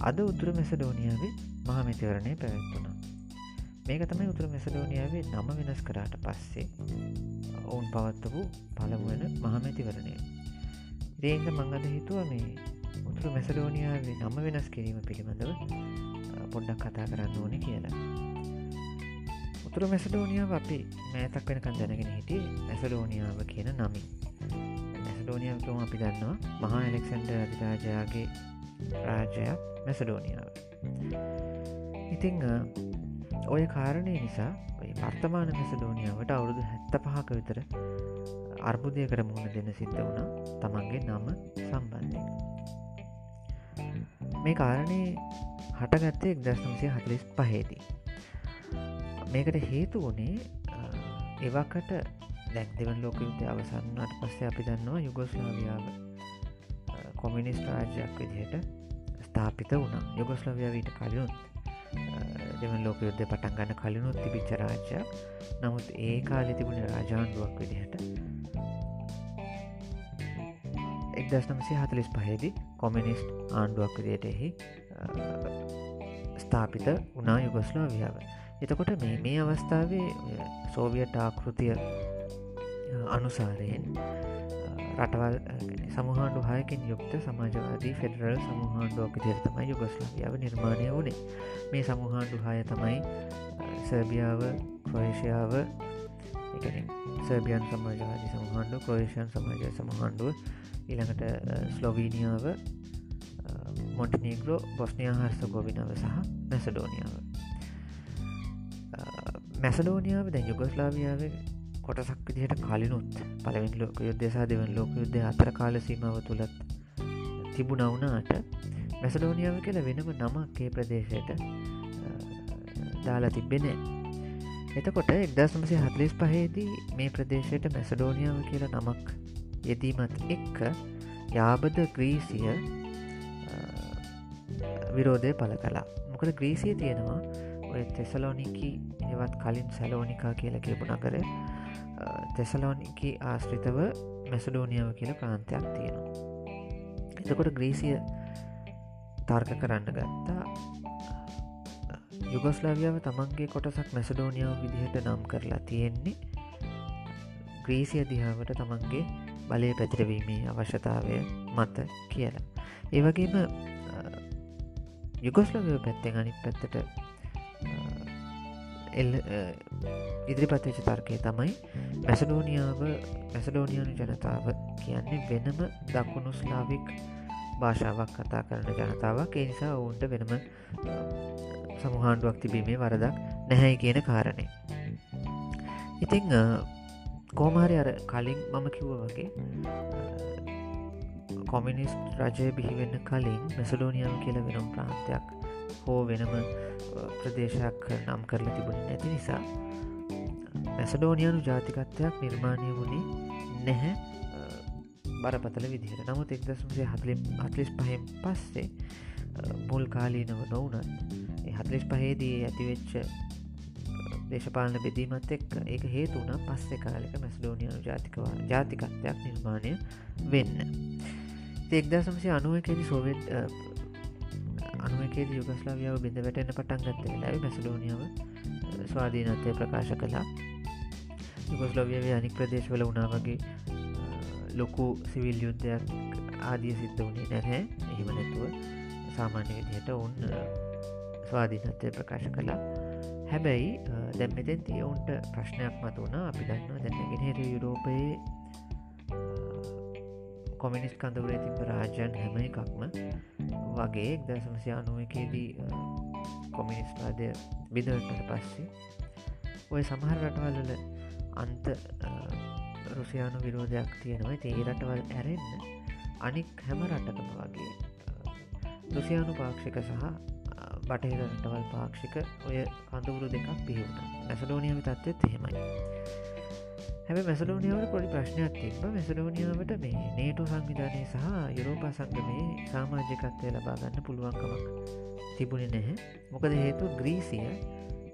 අද උතුර මෙසඩෝනියාවේ මහමැතිවරණය පැවැත්වුණා. මේක තමයි උතුර මෙසඩෝනියාවේ නම වෙනස් කරාට පස්සේ ඔවුන් පවත්වපු පළමුුවන මහමැතිවරණය. දේන්ද මංගද හිතුව මේ උතුර මෙසඩෝනියාවේ නම වෙනස් කිරීම පිළිබඳව පොඩ්ඩක් කතා කරන්න ඕන කියලා. උතුර මෙසඩෝනියාව අපි මෑතක් වෙනකන් දැනගෙන හිටිය ඇසඩෝනියාව කියන නමින්. මැසඩෝනියතුම අපි දන්නවා මහා එලෙක්සන්ඩ අධිරාජයාගේ රාජයක් මැසඩෝනියාව. ඉතිං ඔය කාරණය නිසා වර්තමාන මෙසඩෝනියාවට අවුරුදු හැත්ත පහක විතර අර්බුදය කර මුණ දෙන්න සිද්ධ වුණා තමන්ගේ නම සම්බන්ධය මේ කාරණය හටගත්තේ එක්දස්නම්සේ හතලිස් පහේදී. මේකට හේතු වනේ එවකට දැන් දෙවන් ලෝක යුද්ධ අවසන්නට පස්සේ අපි දන්නවා යුගොස්ලාවියාව කොමිනිස් රාජ්‍යයක් විදිහට ස්ථාපිත වුණා. යුගොස්ලවියාවීට කලිනුත් දෙවන් ලෝක යුද්ධ පටන් ගන්න කලිනුත් තිබිච්ච රාජ්‍යයක්. නමුත් ඒ කාලෙ තිබුණ රාජාණ්ඩුවක් විදිහට. එක්දස්නමසේ හතලිස් පහේදි කොමිනිස්ට් ආණ්ඩුවක් විදියට එහි ස්ථාපිත වනා යුගොස්ලාවියාව. එතකොට මේ මේ අවස්ථාවේ සෝවියට ආකෘතිය අනුසාරයෙන් රටවල් සමහන්ඩු හයකින් යුක්ත සමාජවාදී ෆෙඩරල් සමහන්ඩුවක් විදිර තමයි යුගස්ලාවියාව නිර්මාණය වුණේ. මේ සමහන්ඩු හය තමයි සර්බියාව ක්‍රෝේෂයාව සර්බියන් සමාජවාදී සමහන්ඩු ක්‍රෝේෂයන් සමාජය සමහන්ඩුව ඊළඟට ස්ලොවීනියාව මොටනීග්‍රෝ බොස්නයා හර්ස්ත ගොවිනාව සහ මැසඩෝනියාව. මැසඩෝනියාව දැ යුගස්ලාවියාව කොටසක් විදිහට කලිනුත් පළවෙනි ලෝක යුද්ධසා දෙවන් ලෝක යුද්ධ අතර කාල සීමාව තුළත් තිබුණවුනාට මැසඩෝනියාව කියල වෙනම නමක්කේ ප්‍රදේශයට දාලා තිබෙන එතකොට එක්දස්මසි හත්ලිස් පහේදී මේ ප්‍රදේශයට මැසඩෝනියාව කියල නමක් යෙදීමත් එක්ක යාබද ග්‍රීසිය විරෝධය පල කලා මොකද ග්‍රීසිය තියෙනවා ඔය තෙසලෝනිකි ඒවත් කලින් සැලෝනිකා කියල කියපු නගර තෙසලෝනිකි ආශ්‍රිතව මැසඩෝනියාව කියල ප්‍රාන්තයක් තියෙනවා. එතකොට ග්‍රීසිය තර්ක කරන්න ගත්තා. යුගස්ලාවියාව තමන්ගේ කොටසක් මැසඩෝනියාව විදිහට නම් කරලා තියෙන්නේ. ග්‍රීසිය දිහාවට තමන්ගේ බලය පැතිරවීමේ අවශ්‍යතාවය මත කියලා. ඒවගේම යුගස්ලවය පැත්තෙන් අනිත් පැත්තට එල් ඉදිරිපත්වෙච තර්කය තමයි මැසඩෝනියාව මැසඩෝනියනු ජනතාව කියන්නේ වෙනම දකුණු ස්ලාවික් භාෂාවක් කතා කරන ජනතාවක්. ඒ නිසා ඔවුන්ට වෙනම සමුහන්ඩුවක් තිබීමේ වරදක් නැහැයි කියන කාරණය. ඉතිං කෝමාරි අර කලින් මම කිව්ව වගේ කොමිනිස්ට් රජය බිහිවෙන්න කලින් මැසඩෝනියාව කියල වෙනම් ප්‍රාන්තයක් හෝ වෙනම ප්‍රදේශයක් නම් කරලා තිබුණ නැති නිසා මැසඩෝනියනු ජාතිකත්වයක් නිර්මාණය වුණේ නැහැ බරපතල විදිහට. නමුත් එක්දසුසේ හතලින් අත්ලිස් පහෙන් පස්සේ මුල් කාලීනව නොවනත් හත්ලිස් පහේදී ඇතිවෙච්ච දේශපාලන බෙදීමත් එක් ඒක හේතුවන පස්සෙ කාලෙක මැස්ඩෝනියනු ජාතිකවා ජාතිකත්වයක් නිර්මාණය වෙන්න. එක්දසමසේ අනුවකෙදි සෝවෙත් අනුවකේද යුගස්ලාවියාව බිඳ වැටෙන පටන් ගත්ත වෙලාව මැසඩෝනියාව ස්වාධීනත්වය ප්‍රකාශ කලා යුගස්ලොවියාවේ අනික් ප්‍රදේශවල වනා වගේ ලොකු සිවිල් යුද්ධයක් ආදිය සිද්ධ වනේ නැහැ. එහෙම නැතුව සාමාන්‍ය විදිහට ඔවුන් ස්වාධීනත්වය ප්‍රකාශ කලා හැබැයි දැම් මෙතැන් තියවුන්ට ප්‍රශ්නයක් මත වුණ අපි දන්නවා දැන්නගෙනහෙර යුරෝපයේ කොමිනිස් කඳවරේ තිබ රාජයන් හැම එකක්ම වගේ එක්දසමසය අනුවකේදී කොමිනිස්වාදය බිදවටට පස්සේ ඔය සමහර රටවල්ල අන්ත රුසියානු විරෝධයක් තියෙනවා. ඒ රටවල් ඇරෙන්න අනික් හැම රටකම වගේ රුසියානු පාක්ෂික සහ බටහිර රටවල් පාක්ෂික ඔය කඳවුරු දෙකක් පිහිවුණ මැසඩෝනියාව තත්ත්වත් එහෙමයි. හැම මැසඩෝනියාවට පොඩි ප්‍රශ්නයක් තිබ මැසඩෝනියාවට මේ නේටු සංවිධානය සහ යුරෝපා සංගමේ සාමාජිකත්වය ලබාගන්න පුළුවන්කමක් තිබුණි නැහැ. මොකද හේතු ග්‍රීසිය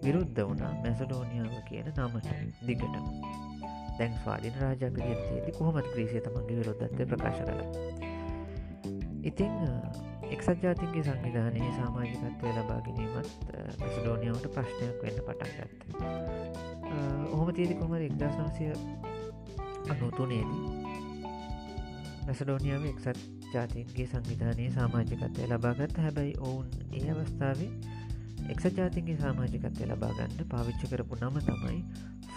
විරුද්ධ වුණා මැසඩෝනියාව කියන නමට දිගට. දැන් ස්වාධීන රාජක තියදි කොහොමත් ග්‍රීසිය තමන්ගේ විරොද්ධත්වය ප්‍රකාශ කළ? ඉතිං එක්සත් ජාතින්ගේ සංවිධානයේ සාමාජිකත්වය ලබා ගැනීමත් මැසඩෝනියාවට ප්‍රශ්නයක් වෙන්න පටන් ගත්ත. ඔහොම තියදි කොමර එක්දස් නවසය අනුතුනේදී මැසඩෝනියාව එක්සත් ජාතින්ගේ සංවිධානයේ සාමාජිකත්වය ලබාගත්ත හැබැයි ඔවුන් ඒ අවස්ථාවේ එක්ස ජාතින්ගේ සාමාජිකත්වය ලබාගන්න පාවිච්චි කරපු නම තමයි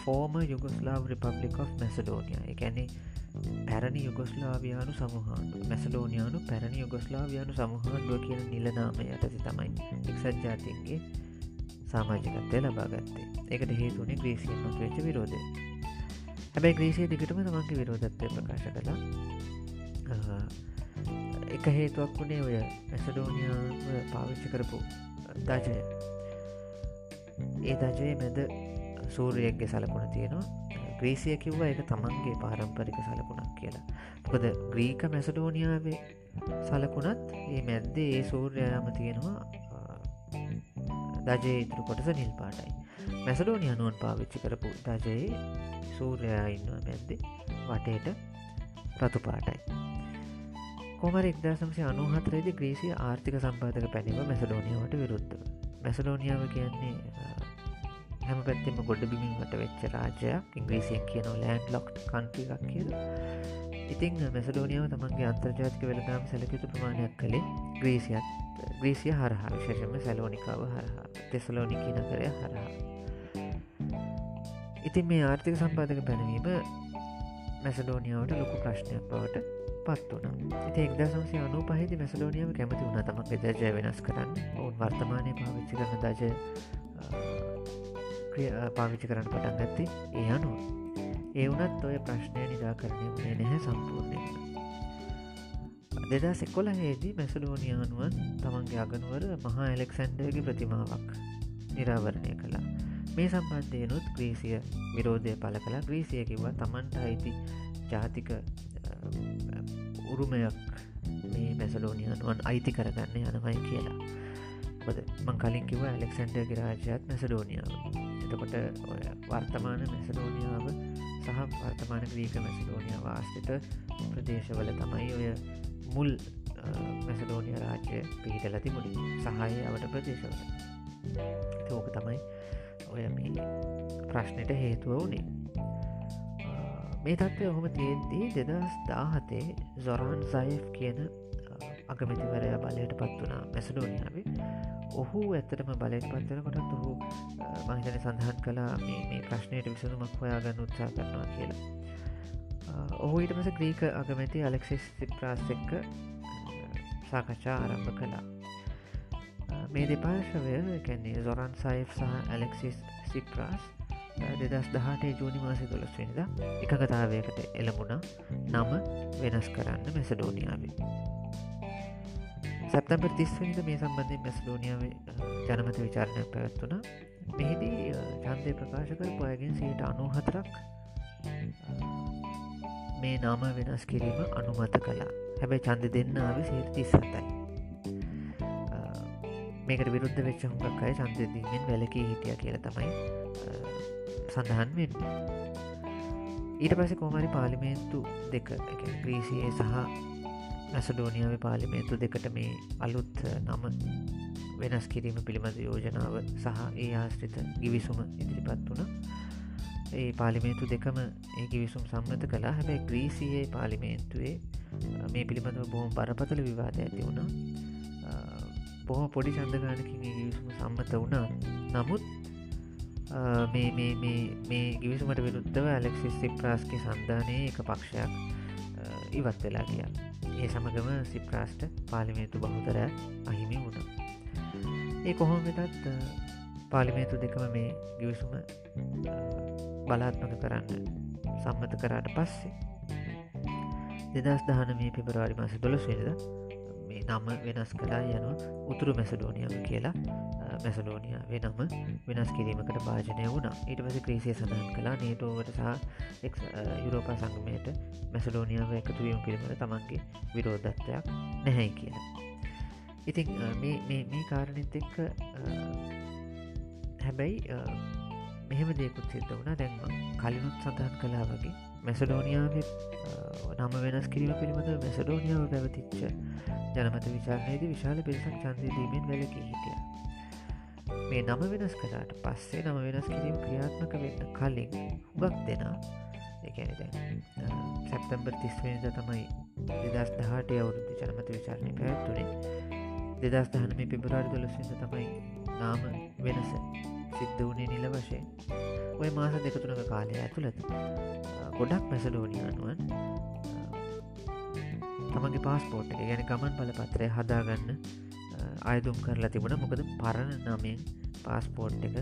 ෆෝර්ම යුගස්ලාව රිපබ්ලික් of මැසඩෝනියා එකැනේ පැරණි යුගොස්ලාවයානු සමහාන්ඩු මැසඩෝනියානු පැරණි යුගොස්ලාවයානු සමහාන්ඩුව කියන නිලනාම යටති තමයි එක්සත් ජාතින්ගේ සාමාජිකත්වය ලබාගත්තේ එකට හේතුනේ ග්‍රීසියෙන් මතුවෙච්ච විරෝධය. හැබැයි ග්‍රීසිය දිගටම තමන්ගේ විරෝධත්වය ප්‍රකාශ කලා එක හේතුවක් වුණේ ඔය මැසඩෝනියාව පාවිච්චි කරපු දජය ඒ දජයේ මැද සූරියෙක්ගේ සලකුණ තියෙනවා. ග්‍රීසිය කිව්ව එක තමන්ගේ පාරම්පරික සලකුණක් කියලා. මොකද ග්‍රීක මැසඩෝනියාවේ සලකුණත් ඒ මැද්දේ ඒ සූර්යයාම තියෙනවා දජයේ ඉතුරු කොටස නිල් පාටයි. මැසඩෝනිය අනුවන් පාවිච්චි කරපු දජයේ සූර්යයා ඉන්නවා මැද්දේ වටේට රතු පාටයි. කොමර එක්දාසම්සය අනුහතරේද ග්‍රීසිය ආර්ථික සම්පාධක පැනිව මැසඩෝනියාවට විරුද්ධ මැසඩෝනියාව කියන්නේ හැම පැත්තෙම ගොඩ බිමින්ට වෙච්ච රාජයක් ඉංග්‍රීසියෙන් කියන ලෑන්ඩ් ලොක්් කන්ට්‍ර එකක් කියල. ඉතිං මැසඩෝනියාව තමන්ගේ අන්තර්ජාතික වෙලදාම් සැලකිතු ප්‍රමාණයක් කළේ ග්‍රීසියත් ග්‍රීසිය හරහා විශේෂම සැලෝනිකාව හරහා තෙසලෝනිකී නකරය හරහා. ඉතින් මේ ආර්ථික සම්පාධක පැනවීම මැසඩෝනියාවට ලොකු ප්‍රශ්නයක් බවට පත් වන ඉති එක්ද සංසය අනු පහිදි මැසඩෝනියාව කැමති වුණ තමක් දජය වෙනස් කරන්න. ඔවුන් වර්තමානය පාවිච්චි කරන දජ පාවිච්චි කරන්න පටන් ගත්තේ ඒ අනුව. ඒ වනත් ඔය ප්‍රශ්නය නිරාකරණය වනේ නැහැ සම්පූර්ණයෙන් දෙදා සෙකොල හේදී මැසලෝනියානුවන් තමන්ගේ අගනුවර මහා එලෙක්සන්ඩර්ගේ ප්‍රතිමාවක් නිරාවරණය කළා. මේ සම්බන්ධයනුත් ග්‍රීසිය විරෝධය පල කලා ග්‍රීසිය කිව්වා තමන්ට අයිති ජාතික උරුමයක් මේ මැසලෝනියනුවන් අයිති කරගන්න යනමයි කියලා. බද මං කලින් කිව ඇලෙක්සන්ඩර් ගරාජයත් මැසඩෝනියාව. එතකොට වර්තමාන මැසලෝනියාව සහ වර්තමාන ග්‍රීක මැසලෝනියාව ආස්තිත ප්‍රදේශවල තමයි ඔය මුල් මැසලෝනිය රාජ්‍ය පිහිටල තිබුණි. සහය අවට ප්‍රදේශවල. තෝක තමයි ඔය මේ ප්‍රශ්නයට හේතුව වනේ මේ තත්ත්වය ඔහොම තියෙද්දී දෙදස් දාහතේ සොරාන් සයිෆ් කියන අගමැතිවරය බලයට පත් වනා මැසඩෝනියාවේ. ඔහු ඇත්තටම බලයට පත්වන කොටත් ඔහු මහිතන සඳහන් කලා මේ ප්‍රශ්නයට විසඳුමක් හොයාගන්න උත්සා කරනවා කියලා. ඔහු ඊට පස ග්‍රීක අගමැති අලෙක්සිස් සිප්‍රාස් එක්ක සාකච්ඡා ආරම්භ කලා මේ දෙපාර්ශවය කැන්නේ සොරන් සයිෆ් සහ ඇලෙක්සිස් සිප්‍රාස් දෙදස් දහටේ ජූනි මාසි දොළස් වෙනිද එකකතාවයකට එළමුණ නම වෙනස් කරන්න මැසඩෝනියාවේ. සැප්තැම්පර් තිස්වනිද මේ සම්බන්ධය මැස්ලෝනියාව ජනමත විචාරණයක් පැවැත්වුණ. මෙහිදී චන්දය ප්‍රකාශ කරපු අයගෙන් සයට අනු හතරක් මේ නාම වෙනස් කිරීම අනුමත කලා හැබැයි චන්ද දෙන්න ආව සයට තිස් සතයි මේකට විරුද්ධ වෙච්ච හුඟක් අය චන්දදීමෙන් වැලකී හිටිය කියල තමයි සඳහන් වෙන්න. ඊට පස කෝමරි පාලිමේන්තු දෙක ග්‍රීසියේ සහ මැසඩෝනියාව පාලිමේන්තු දෙකට මේ අලුත් නම වෙනස් කිරීම පිළිබඳ යෝජනාව සහ ඒ ආශ්‍රිත ගිවිසුම ඉදිරිපත් වුණ. ඒ පාලිමේන්තු දෙකම ඒ ගිවිසුම් සම්මත කලා හැබැයි ග්‍රීසියේ පාලිමේන්තුවේ මේ පිළිබඳව බොහොම බරපතල විවාද ඇති වුණා. බොහොම පොඩි චන්දගානකින් ගිවිසුම සම්මත වුණා. නමුත් මේ ගිවිසුමට විරුද්ධව ඇලෙක්සිස් සිප්‍රාස්ගේ සන්ධානය එක පක්ෂයක් ඉවත් වෙලා කියා ඒ සමගම සිප්‍රාස්ට පාලිමේතු බහුතර අහිමි වුණ. ඒ කොහොම වෙතත් පාලිමේතු දෙකම මේ ගිවිසුම බලාත්මක කරන්න සම්මත කරාට පස්සේ දෙදස් දහන මේ පෙබරවාරි මාස දොළොස් වෙනද මේ නම වෙනස් කලා යනු උතුරු මැසඩෝනියම කියලා මැසලෝනියාවේ නම වෙනස් කිරීමකට භාජනය වුණා. ඊට පස ක්‍රීසිය සඳහන් කලා නේටෝවට සහ යුරෝපා සංගමයට මැසලෝනියාව එකතුවීම පිළිබඳ තමන්ගේ විරෝධත්වයක් නැහැයි කියලා. ඉතින් මේ කාරණෙත් එක්ක හැබැයි මෙහෙම දෙකුත් සිද්ධ වුණ. දැන්ම කලිනුත් සඳහන් කලා වගේ මැසඩෝනියාව නම වෙනස් කිරීම පිළිබඳ මැසඩෝනියාව පැවතිච්ච ජනමත විචාරණයේද විශාල පිරිසක් චන්දයදීමෙන් වැලකි හිටිය. මේ නම වෙනස් කලාට පස්සේ නම වෙනස් කිරීම ක්‍රියාත්මක වෙන්න කලින් හුගක් දෙනා එකැන සැප්තම්බර් තිස්වනිද තමයි දෙදස් දහටය අවුරුද්ධ ජනමත විචාරණය පැත්තුනේ දෙදස් දහනම පිබරාර් දොලසිද තමයි නාම වෙනස සිද්ධ වනේ නිල වශයෙන්. ඔය මාස දෙකතුනක කාලය ඇතුළත ගොඩක් මැසඩෝනියානුවන් තමගේ පාස්පෝට් එක ගැන ගමන් බලපත්‍රය හදාගන්න අයදුම් කරලා තිබුණ. මොකද පරණ නමෙන් පාස්පෝට් එක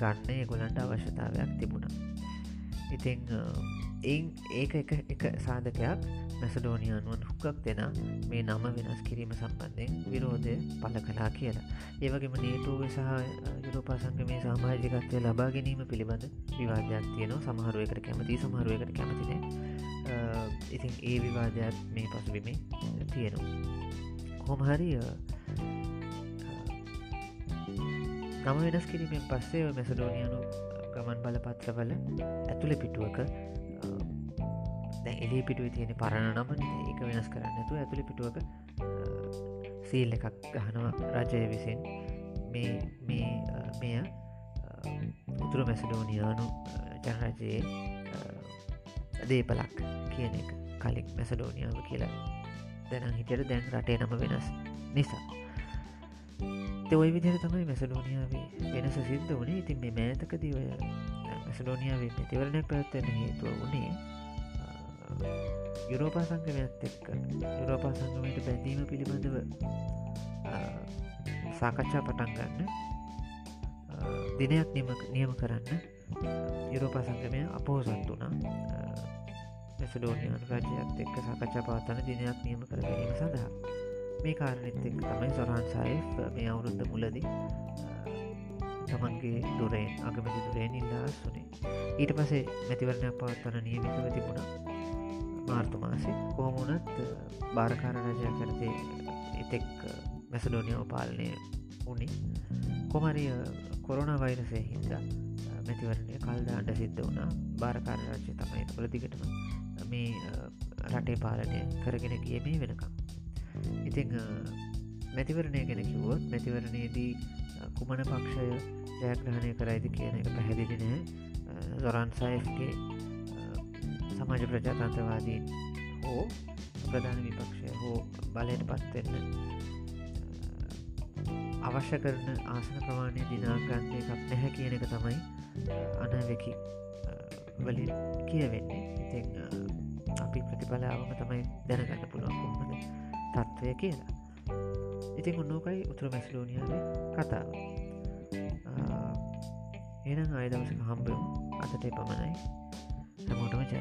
ගන්න ගොලන්ට අවශ්‍යතාවයක් තිබුණා. ඉතිං ඒක එක එක සාධකයක්. මැසඩෝනියනුවන් හුක්කක් දෙෙන මේ නම වෙනස් කිරීම සම්බන්ධයෙන් විරෝධය පල කලා කියලා. ඒවගේම නේටුව සහ යුරෝපා සංග මේ සාමාජිකත්වය ලබා ගැනීම පිළිබඳ විවාදයක් තියනවා. සමහරුවකට කැමති සමහරුවකට කැමතිනේ ඉතින් ඒ විවාදයක් මේ පසුබිමේ තියෙනවා. හොමහරිය නම වෙනස් කිරීමෙන් පස්සේ මැසඩෝනියනු ගමන් බලපත්‍රවල ඇතුළ පිටුවක එලි පිටුව තියෙන පරණ නම ඒක වෙනස් කරන්නතු ඇතුළි පිටුවක සීල් එකක් ගහනවා රජය විසින්. මේ මේ මෙය උතුරු මැසඩෝනියානු ජනරජයේ දේපලක් කියන එක. කලික් මැසඩෝනියාව කියලා දැන හිටට දැන් රටේ නම වෙනස් නිසා. ඔය විදිර තමයි මැසලෝනියාවේ වෙනස සිද්ධ වනේ. ඉතින් මේ මෑතකදී ඔය මැසලෝනියාවේ ප්‍රතිවරණයක් පැත්වන හේතුව වනේ යුරෝපා සංගමයත් එක්ක යුරෝපා සංගමයට බැඳීම පිළිබඳව සාකච්ඡා පටන් ගන්න දිනයක් නිම නියම කරන්න යුරෝපා සංගමය අපෝසත් වනා මැසඩෝනියන් රජයත් එක්ක සාකච්ඡා පවත්තන දිනයක් නියම කර ගැනීම සඳහා. මේ කාරණෙත් එක් තමයි සොරහන්සාය මේ අවුරුද්ධ මුලදී තමන්ගේ දුරෙන් අගමැති දුරෙන් ඉල්ලා සුනේ. ඊට පසේ මැතිවරණයක් පවත්වන නියමිතව තිබුණා. මාර්තුමාසේ කෝමුණත් භාරකාර රජය කරතේ එතෙක් මැසඩෝනියෝ පාලනය වුණේ. කොමරිය කොරුණ වෛරසය හින්දා මැතිවරණය කල්දාන්ට සිද්ධ වුණා. භාරකාර රජ්‍ය තමයි ප්‍රතිකටම මේ රටේ පාලනය කරගෙන ගිය මේ වෙනකම් ඉතිං මැතිවරණය ගැන කිව්වොත් මැතිවරණයේදී කුමන පක්ෂය ජයග්‍රහණය කරයිද කියන එක පැහැදිලි නෑ දොරන්සයිගේ සමාජ ප්‍රජාතන්ත්‍රවාදීන් හෝ ප්‍රධාන විපක්ෂය හෝ බලයට පත්වෙන්න අවශ්‍ය කරන ආසන ප්‍රමාණය දිනාගන්න එකක් නැහැ කියන එක තමයි අනවෙකි වලින් කියවෙන්නේ. ඉතින් අපි ප්‍රතිඵලාවම තමයි දැනගන්න පුළුවන් කොහමද තත්ත්වය කියලා. ඉතින් ඔන්නෝකයි උතුර මැස්ලෝනියාවේ කතාව. එනම් අයදවසක හම්බයමු අතට පමණයි टमाटो में चाय